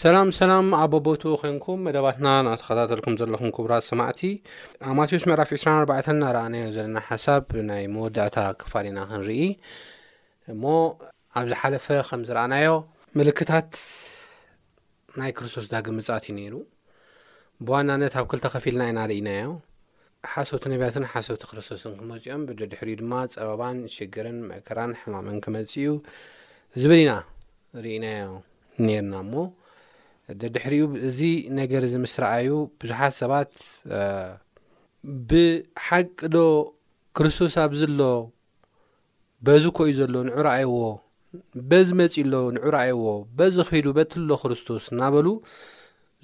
ሰላም ሰላም ኣብ በቦትኡ ኮንኩም መደባትና እናተኸታተልኩም ዘለኹም ክቡራት ሰማዕቲ ኣብ ማቴዎስ ምዕራፍ 24 እናረኣናዮ ዘለና ሓሳብ ናይ መወዳእታ ክፋል ኢና ክንርኢ እሞ ኣብ ዝሓለፈ ከም ዝረኣናዮ ምልክታት ናይ ክርስቶስ ዳግም ምጻት እዩ ነይሩ ብዋናነት ኣብ ክልተ ከፊልና ኢና ርኢናዮ ሓሶት ነብያትን ሓሰውቲ ክርስቶስን ክመጹ እዮም፣ ብደድሕሪኡ ድማ ጸበባን ሽግርን መከራን ሕማምን ክመጽእ እዩ ዝብል ኢና ርኢናዮ ኔርና እሞ ደድሕሪኡ እዚ ነገር እዚ ምስ ረኣዩ ብዙሓት ሰባት ብሓቂ ዶ ክርስቶስ ኣብዚ ኣሎ በዚ እኮ እዩ ዘሎ ንዑ ረኣይዎ፣ በዚ መጺኡ ኣሎ ንዑ ረኣይዎ፣ በዚ ኺዱ በቲ ኣሎ ክርስቶስ እናበሉ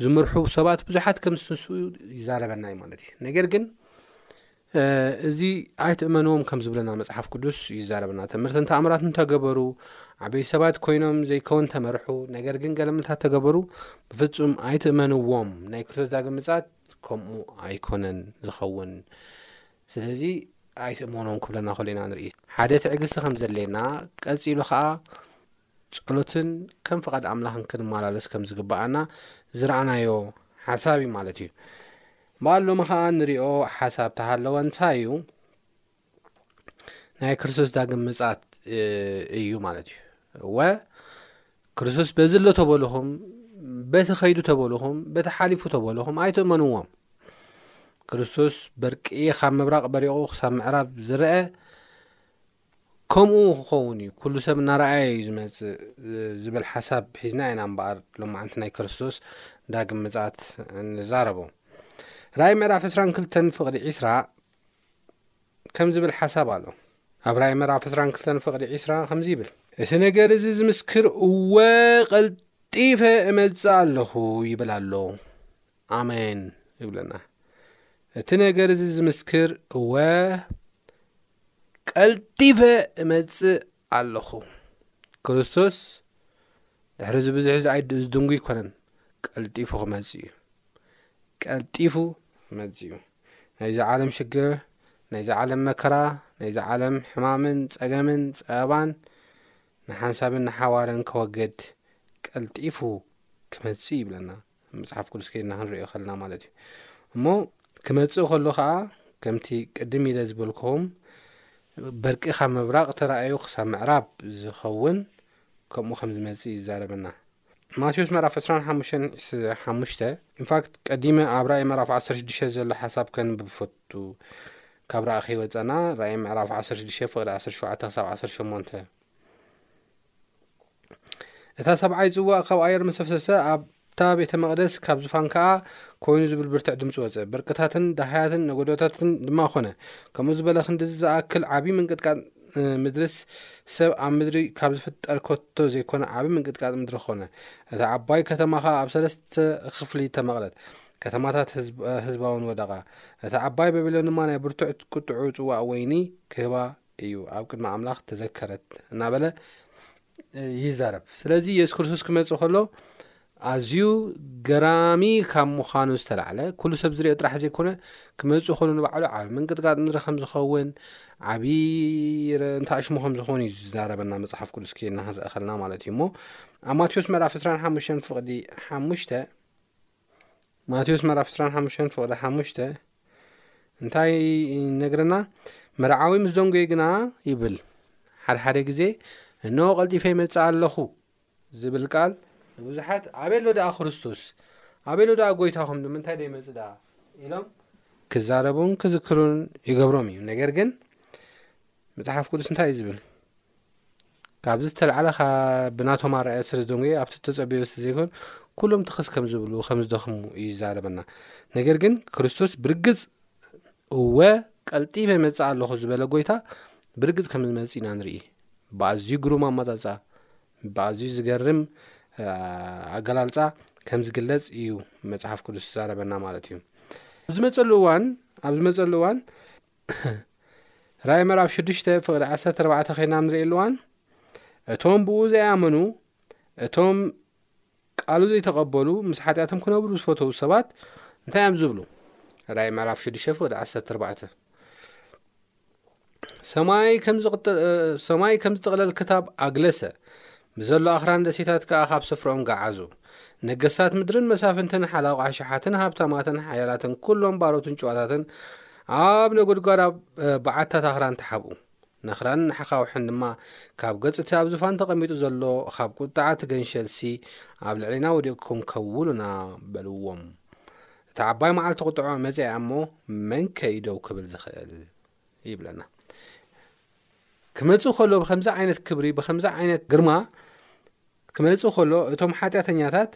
ዝምርሑ ሰባት ብዙሓት ከም ዝትንስኡ ይዛረበና እዩ ማለት እዩ ነገር ግን እዚ ኣይትእመንዎም ከም ዝብለና መፅሓፍ ቅዱስ ይዛረብና ትምህርትን ተኣምራት እንተገበሩ ዓበይ ሰባት ኮይኖም ዘይከውን ተመርሑ ነገር ግን ገለምልታት ተገበሩ ብፍፁም ኣይትእመንዎም ናይ ክርስቶስ ዳግም ምፅኣት ከምኡ ኣይኮነን ዝኸውን ስለዚ ኣይትእመኖም ክብለና ከሎ ኢና ንርኢ ሓደ ትዕግስቲ ከም ዘድልየና ቀጺሉ ከኣ ጸሎትን ከም ፍቓድ ኣምላኽን ክንመላለስ ከም ዝግብኣና ዝረኣናዮ ሓሳብ እዩ ማለት እዩ በዓል ሎሚ ከኣ ንሪኦ ሓሳብ ተሃለወ እንታይ እዩ ናይ ክርስቶስ ዳግም ምጻት እዩ ማለት እዩ ወ ክርስቶስ በዚ ኣሎ ተበልኹም በቲ ኸይዱ ተበልኹም በቲ ሓሊፉ ተበልኹም ኣይትእመንዎም ክርስቶስ በርቂ ካብ ምብራቕ በሪቑ ክሳብ ምዕራብ ዝርአ ከምኡ ክኸውን እዩ ኩሉ ሰብ እናረኣየ እዩ ዝመፅእ ዝብል ሓሳብ ሒዝና ኢና እምበኣር ሎማዓንቲ ናይ ክርስቶስ ዳግም ምፅኣት ንዛረቦ ራእይ ምዕራፍ 22 ፍቕዲ 20 ከም ዝብል ሓሳብ ኣሎ ኣብ ራእይ ምዕራፍ 22 ፍቕዲ 20 ከምዚ ይብል እቲ ነገር እዚ ዝምስክር እወ ቐልጢፈ እመልጽእ ኣለኹ ይብል ኣሎ ኣሜን ይብለና እቲ ነገር እዚ ዝምስክር እወ ቀልጢፈ እመጽእ ኣለኹ ክርስቶስ ድሕሪ እዚ ብዙሕ እዚ ኣይ ዝድንጉ ኣይኮነን ቀልጢፉ ክመጽእ እዩ ቀልጢፉ ክመጽእ እዩ ናይዛ ዓለም ሽግር፣ ናይዛ ዓለም መከራ፣ ናይዛ ዓለም ሕማምን ጸገምን ጸበባን ንሓንሳብን ንሓዋርን ከወግድ ቀልጢፉ ክመጽእ ይብለና መጽሓፍ ቅዱስ ከይድና ክንሪኦ ከለና ማለት እዩ እሞ ክመጽእ ከሎ ከዓ ከምቲ ቅድም ኢለ ዝበልክኹም በርቂ ካብ ምብራቕ ተረኣዩ ክሳብ ምዕራብ ዝኸውን ከምኡ ከም ዝመጽእ ይዛረበና ማቴዎስ ምዕራፍ ዕስራን ሓሙሽተን ስ- ሓሙሽተ ኢንፋክት ቀዲመ ኣብ ራእይ ምዕራፍ ዓሰርተ ሽዱሽተ ዘሎ ሓሳብ ከንብብ እፈቱ ካብ ራእይ ከይወፀና ራእይ ምዕራፍ ዓሰርተ ሽዱሽተ ፍቕዲ ዓሰርተ ሸውዓተ ክሳብ ዓሰርተ ሸሞንተ እታ ሰብዓይ ጽዋእ ካብ ኣየር ምስ ፈሰሰ ኣብታ ቤተ መቕደስ ካብ ዝፋን ከኣ ኮይኑ ዝብል ብርትዕ ድምፂ ወፀ በርቅታትን ደሃያትን ነጎዶታትን ድማ ኮነ ከምኡ ዝበለ ክንድዚ ዝኣክል ዓብዪ ምንቅጥቃጥ ምድርስ ሰብ ኣብ ምድሪ ካብ ዝፍጠር ከቶ ዘይኮነ ዓቢ ምንቅጥቃጥ ምድሪ ኮነ። እታ ዓባይ ከተማ ኸኣ ኣብ ሰለስተ ኽፍሊ ተመቕለት፣ ከተማታት ህዝባውን ወደቓ። እታ ዓባይ በቢሎን ድማ ናይ ብርቱዕ ቍጥዑ ጽዋእ ወይኒ ክህባ እዩ፣ ኣብ ቅድሚ ኣምላኽ ተዘከረት እናበለ ይዛረብ። ስለዚ የሱስ ክርስቶስ ክመጽእ ከሎ ኣዝዩ ገራሚ ካብ ምዃኑ ዝተላዕለ ኩሉ ሰብ ዝሪኦ ጥራሕ ዘይኮነ ክመፅኡ ከሎ ንባዕሉ ዓብ ምንቅጥቃጥ ምድሪ ከም ዝኸውን ዓብዪ እንታኣሽሙ ከም ዝኾኑ እዩ ዝዛረበና መፅሓፍ ቅዱስ ኬና ክንረእኸልና ማለት እዩ እሞ ኣብ ማቴዎስ ምዕራፍ 25 ፍቕዲ ሓሙሽተ ማቴዎስ ምዕራፍ 25 ፍቕዲ ሓሙሽተ እንታይ ይነግረና መርዓዊ ምስ ደንጎየ ግና ይብል ሓድሓደ ግዜ እነሆ ቀልጢፈ ይመፅእ ኣለኹ ዝብል ቃል ንብዙሓት ኣበሎ ደኣ ክርስቶስ ኣበሎ ደኣ ጎይታኹም ንምንታይ ደይመጽእ ደኣ ኢሎም ክዛረቡን ክዝክሩን ይገብሮም እዩ ነገር ግን መጽሓፍ ቅዱስ እንታይ እዩ ዝብል ካብዚ ዝተላዕለ ብናቶም ኣረኣያ ስለ ዝደንጎ ኣብቲ ተፀበዮ ስ ዘይኮን ኩሎም ትኽስ ከም ዝብሉ ከም ዝደኽሙ እዩ ይዛረበና ነገር ግን ክርስቶስ ብርግፅ እወ ቀልጢፈ ይመጽእ ኣለኹ ዝበለ ጎይታ ብርግጽ ከም ዝመጽእ ኢና ንርኢ ብኣዝዩ ግሩም ኣማጻጻ ብኣዝዩ ዝገርም ኣገላልጻ ከም ዝግለጽ እዩ መጽሓፍ ቅዱስ ዝዛረበና ማለት እዩ ኣብ ዝመፀሉ እዋን ኣብ ዝመፀሉ እዋን ራእይ ምዕራፍ 6 ፍቕዲ 14 ኮይና ንርእየሉ እዋን እቶም ብኡ ዘይኣመኑ እቶም ቃሉ ዘይተቐበሉ ምስ ሓጢኣቶም ክነብሩ ዝፈተዉ ሰባት እንታይ እዮም ዝብሉ? ራእይ ምዕራፍ 6 ፍቕዲ 14 ሰማይ ከም ዝጥቕለል ክታብ ኣግለሰ ብዘሎ ኣኽራን ደሴታት ከኣ ካብ ስፍርኦም ገዓዙ ነገስታት ምድርን መሳፍንትን ሓላቑ ኣሽሓትን ሃብታማትን ሓያላትን ኩሎም ባሮትን ጨዋታትን ኣብ ነጎድጓድ ኣብ በዓታት ኣኽራን ተሓብኡ ነኽራን ንሓኻውሕን ድማ ካብ ገጽ እቲ ኣብ ዝፋን ተቐሚጡ ዘሎ ኻብ ቍጥዓ እቲ ገንሸልሲ ኣብ ልዕሌና ወዲቕኩም ከውሉና በልዎም። እታ ዓባይ መዓልቲ ቝጥዕኦም መጺኣ እያ እሞ፣ መንከ እዩ ደው ክብል ዝኽእል? ይብለና። ክመጽእ ከሎ ብከምዚ ዓይነት ክብሪ ብከምዚ ዓይነት ግርማ ክመጽእ ከሎ እቶም ሓጢኣተኛታት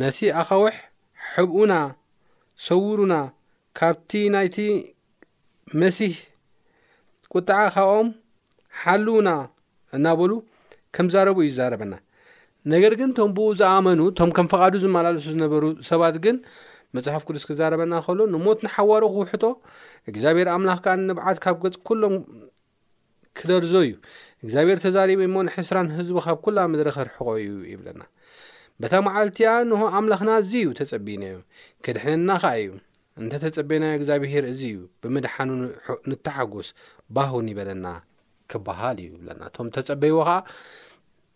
ነቲ ኣኻውሕ ሕብኡና ሰውሩና ካብቲ ናይቲ መሲህ ቁጥዓ ካብኦም ሓልውና እናበሉ ከም ዛረቡ እዩ ዛረበና ነገር ግን ቶም ብኡ ዝኣመኑ ቶም ከም ፍቓዱ ዝመላለሱ ዝነበሩ ሰባት ግን መጽሓፍ ቅዱስ ክዛረበና ከሎ ንሞት ንሓዋሩ ክውሕጦ እግዚኣብሔር ኣምላኽ ከዓ ንብዓት ካብ ገጽ ኩሎም ክደርዞ እዩ እግዚኣብሔር ተዛሪቡ እሞ ንሕስራን ህዝቡ ካብ ኩላ ምድሪ ከርሕቆ እዩ ይብለና በታ መዓልቲያ ንሆ ኣምላኽና እዚ እዩ ተጸቢናዮ ክድሕነና ኸዓ እዩ እንተ ተጸበናዮ እግዚኣብሔር እዚ እዩ ብምድሓኑ ንተሓጎስ ባህውን ይበለና ክበሃል እዩ ይብለና እቶም ተጸበይዎ ከዓ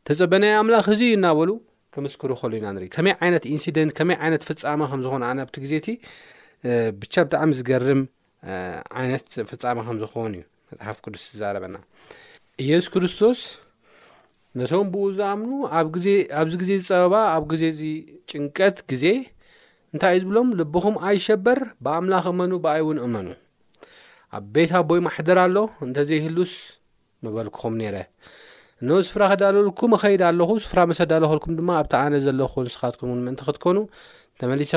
ተጸበናዮ ኣምላኽ እዚ እዩ እናበሉ ክምስክሩ ከሉ ኢና ንርኢ ከመይ ዓይነት ኢንሲደንት ከመይ ዓይነት ፍፃመ ከምዝኾነ ኣነ ኣብቲ ግዜ እቲ ብቻ ብጣዕሚ ዝገርም ዓይነት ፍጻሜ ከም ዝኸውን እዩ መጽሓፍ ቅዱስ ዝዛረበና ኢየሱስ ክርስቶስ ነቶም ብኡ ዝኣምኑ ኣብዚ ግዜ ዝፀበባ ኣብ ግዜ እዚ ጭንቀት ግዜ እንታይ እዩ ዝብሎም ልብኹም ኣይሸበር ብኣምላኽ እመኑ ብኣይ እውን እመኑ ኣብ ቤት ኣቦይ ማሕደር ኣሎ እንተዘይህሉስ ምበልኩኹም ነይረ። እነሆ ስፍራ ከዳልወልኩም እኸይድ ኣለኹ። ስፍራ ምስ ኣዳለኹልኩም ድማ ኣብቲ ኣነ ዘለኹ ንስኻትኩም እውን ምእንቲ ክትኮኑ ተመሊሰ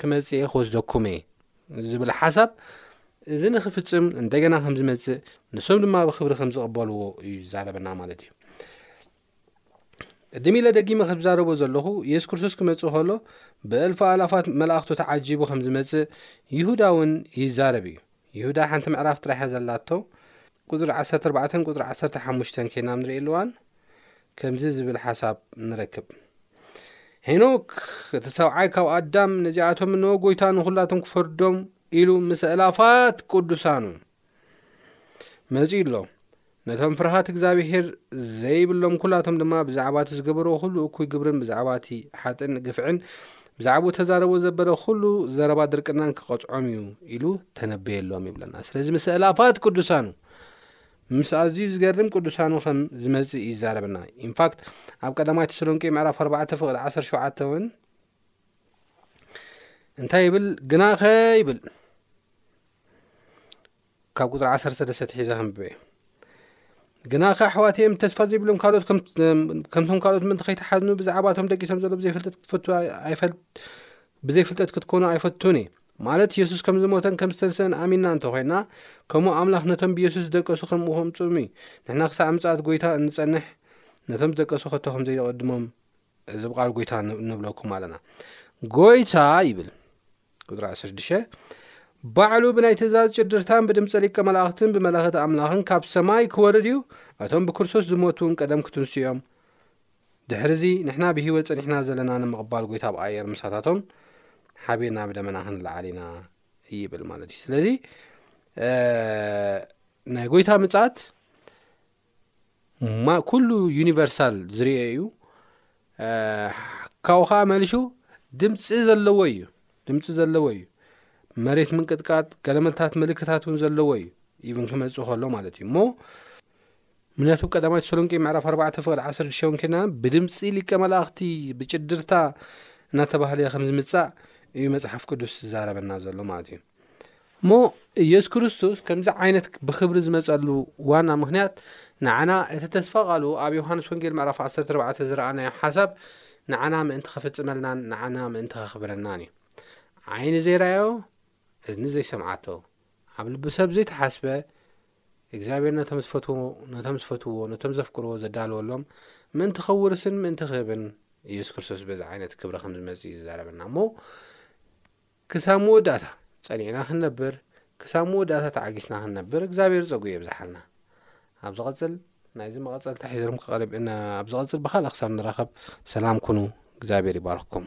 ክመጽእ ክወስደኩም እየ ዝብል ሓሳብ እዚ ንክፍጽም እንደገና ከም ዝመጽእ ንሶም ድማ ብክብሪ ከም ዝቕበልዎ እዩ ዝዛረበና ማለት እዩ ቅድም ኢለ ደጊመ ክዛረቦ ዘለኹ ኢየሱስ ክርስቶስ ክመጽእ ከሎ ብእልፎ ኣላፋት መላእኽቱ ተዓጂቡ ከም ዝመጽእ ይሁዳ እውን ይዛረብ እዩ። ይሁዳ ሓንቲ ምዕራፍ ጥራሕ እያ ዘላቶ ቁፅሪ 14 ቁፅሪ 15 ኬና ንርእየሉ እዋን ከምዚ ዝብል ሓሳብ ንረክብ ሄኖክ እቲ ሰብዓይ ካብ ኣዳም ነዚኣቶም እነሆ ጎይታ ንኹላቶም ክፈርዶም ኢሉ ምስ እላፋት ቅዱሳኑ መጺኡ ኣሎ ነቶም ፍርሃት እግዚኣብሄር ዘይብሎም ኩላቶም ድማ ብዛዕባ እቲ ዝገበሮ ኩሉ እኩይ ግብርን ብዛዕባ እቲ ሓጥን ግፍዕን ብዛዕባኡ ተዛረቦ ዘበለ ኩሉ ዘረባ ድርቅናን ክቐጽዖም እዩ ኢሉ ተነበየሎም ይብለና ስለዚ ምስ እላፋት ቅዱሳኑ ምስ ኣዝዩ ዝገርም ቅዱሳኑ ከም ዝመጽእ ይዛረበና ኢንፋክት ኣብ ቀዳማይ ተሰሎንቄ ምዕራፍ 4 ፍቕዲ 17 እውን እንታይ ይብል ግናኸ ይብል ካብ ቁፅሪ ዓሰርተ ሰለስተ ትሒዘ ከምበ ግናኸ ኣሕዋት እም ተስፋ ዘይብሎም ካልኦት ከምቶም ካልኦት ምእንቲ ከይተሓዝኑ ብዛዕባ እቶም ደቂሶም ዘሎ ብዘይፍልጠት ክትፈቱ ብዘይፍልጠት ክትኮኑ ኣይፈቱን እየ ማለት የሱስ ከም ዝሞተን ከም ዝተንስአን ኣሚንና እንተ ኾይንና ከምኡ ኣምላኽ ነቶም ብየሱስ ዝደቀሱ ከምኡ ከምፅኡም እዩ ንሕና ክሳዕ ምፅኣት ጎይታ እንፀንሕ ነቶም ዝደቀሱ ከቶ ከም ዘይቐድሞም እዚ ብቃል ጎይታ ንብለኩም ኣለና ጎይታ ይብል ቁጥሪ 16 ባዕሉ ብናይ ትእዛዝ ጭድርታን ብድምፀ ሊቀ መላእኽትን ብመለኸት ኣምላኽን ካብ ሰማይ ክወርድ እዩ እቶም ብክርስቶስ ዝሞቱን ቀደም ክትንስኡ እዮም ድሕርዚ ንሕና ብሂወት ፀኒሕና ዘለና ንምቕባል ጎይታ ኣብ ኣየር ምሳታቶም ሓቢርና ብደመና ክንለዓል ኢና ይብል ማለት እዩ ስለዚ ናይ ጎይታ ምፃት ኩሉ ዩኒቨርሳል ዝርኦ እዩ ካብኡ ከዓ መልሹ ድምፂ ዘለዎ እዩ ድምፂ ዘለዎ እዩ መሬት ምንቅጥቃጥ ገለመልታት ምልክታት እውን ዘለዎ እዩ ኢብን ክመፅእ ከሎ ማለት እዩ እሞ ምክንያቱ ቀዳማይ ተሰሎንቄ ምዕራፍ 4 ፍቅዲ 16 ውን ኬና ብድምፂ ሊቀ መላእኽቲ ብጭድርታ እናተባህለ ከም ዝምፃእ እዩ መፅሓፍ ቅዱስ ዝዛረበና ዘሎ ማለት እዩ እሞ ኢየሱስ ክርስቶስ ከምዚ ዓይነት ብኽብሪ ዝመጸሉ ዋና ምኽንያት ንዓና እቲ ተስፋ ቃሉ ኣብ ዮሐንስ ወንጌል ምዕራፍ ዓሰርተ ኣርባዕተ ዝረኣናዮ ሓሳብ ንዓና ምእንቲ ከፈጽመልናን ንዓና ምእንቲ ከኽብረናን እዩ። ዓይኒ ዘይረኣዮ እዝኒ ዘይሰምዓቶ ኣብ ልቢ ሰብ ዘይተሓስበ እግዚኣብሔር ነቶም ዝፈትዎ ነቶም ዝፈትዎ ነቶም ዘፍቅርዎ ዘዳለወሎም ምእንቲ ከውርስን ምእንቲ ክህብን ኢየሱስ ክርስቶስ በዚ ዓይነት ክብሪ ከም ዝመጽእ እዩ ዝዛረበና እሞ ክሳብ መወዳእታ ጸኒዕና ክንነብር ክሳብ መወዳእታ ተዓጊስና ክንነብር እግዚኣብሔር ጸጉኡ የብዝሓልና ኣብ ዝቐጽል ናይዚ መቐጸልታ ሒዘልኩም ክቐርብ እና ኣብ ዝቐጽል ብኻልእ ክሳብ ንራኸብ ሰላም ኩኑ እግዚኣብሔር ይባርክኩም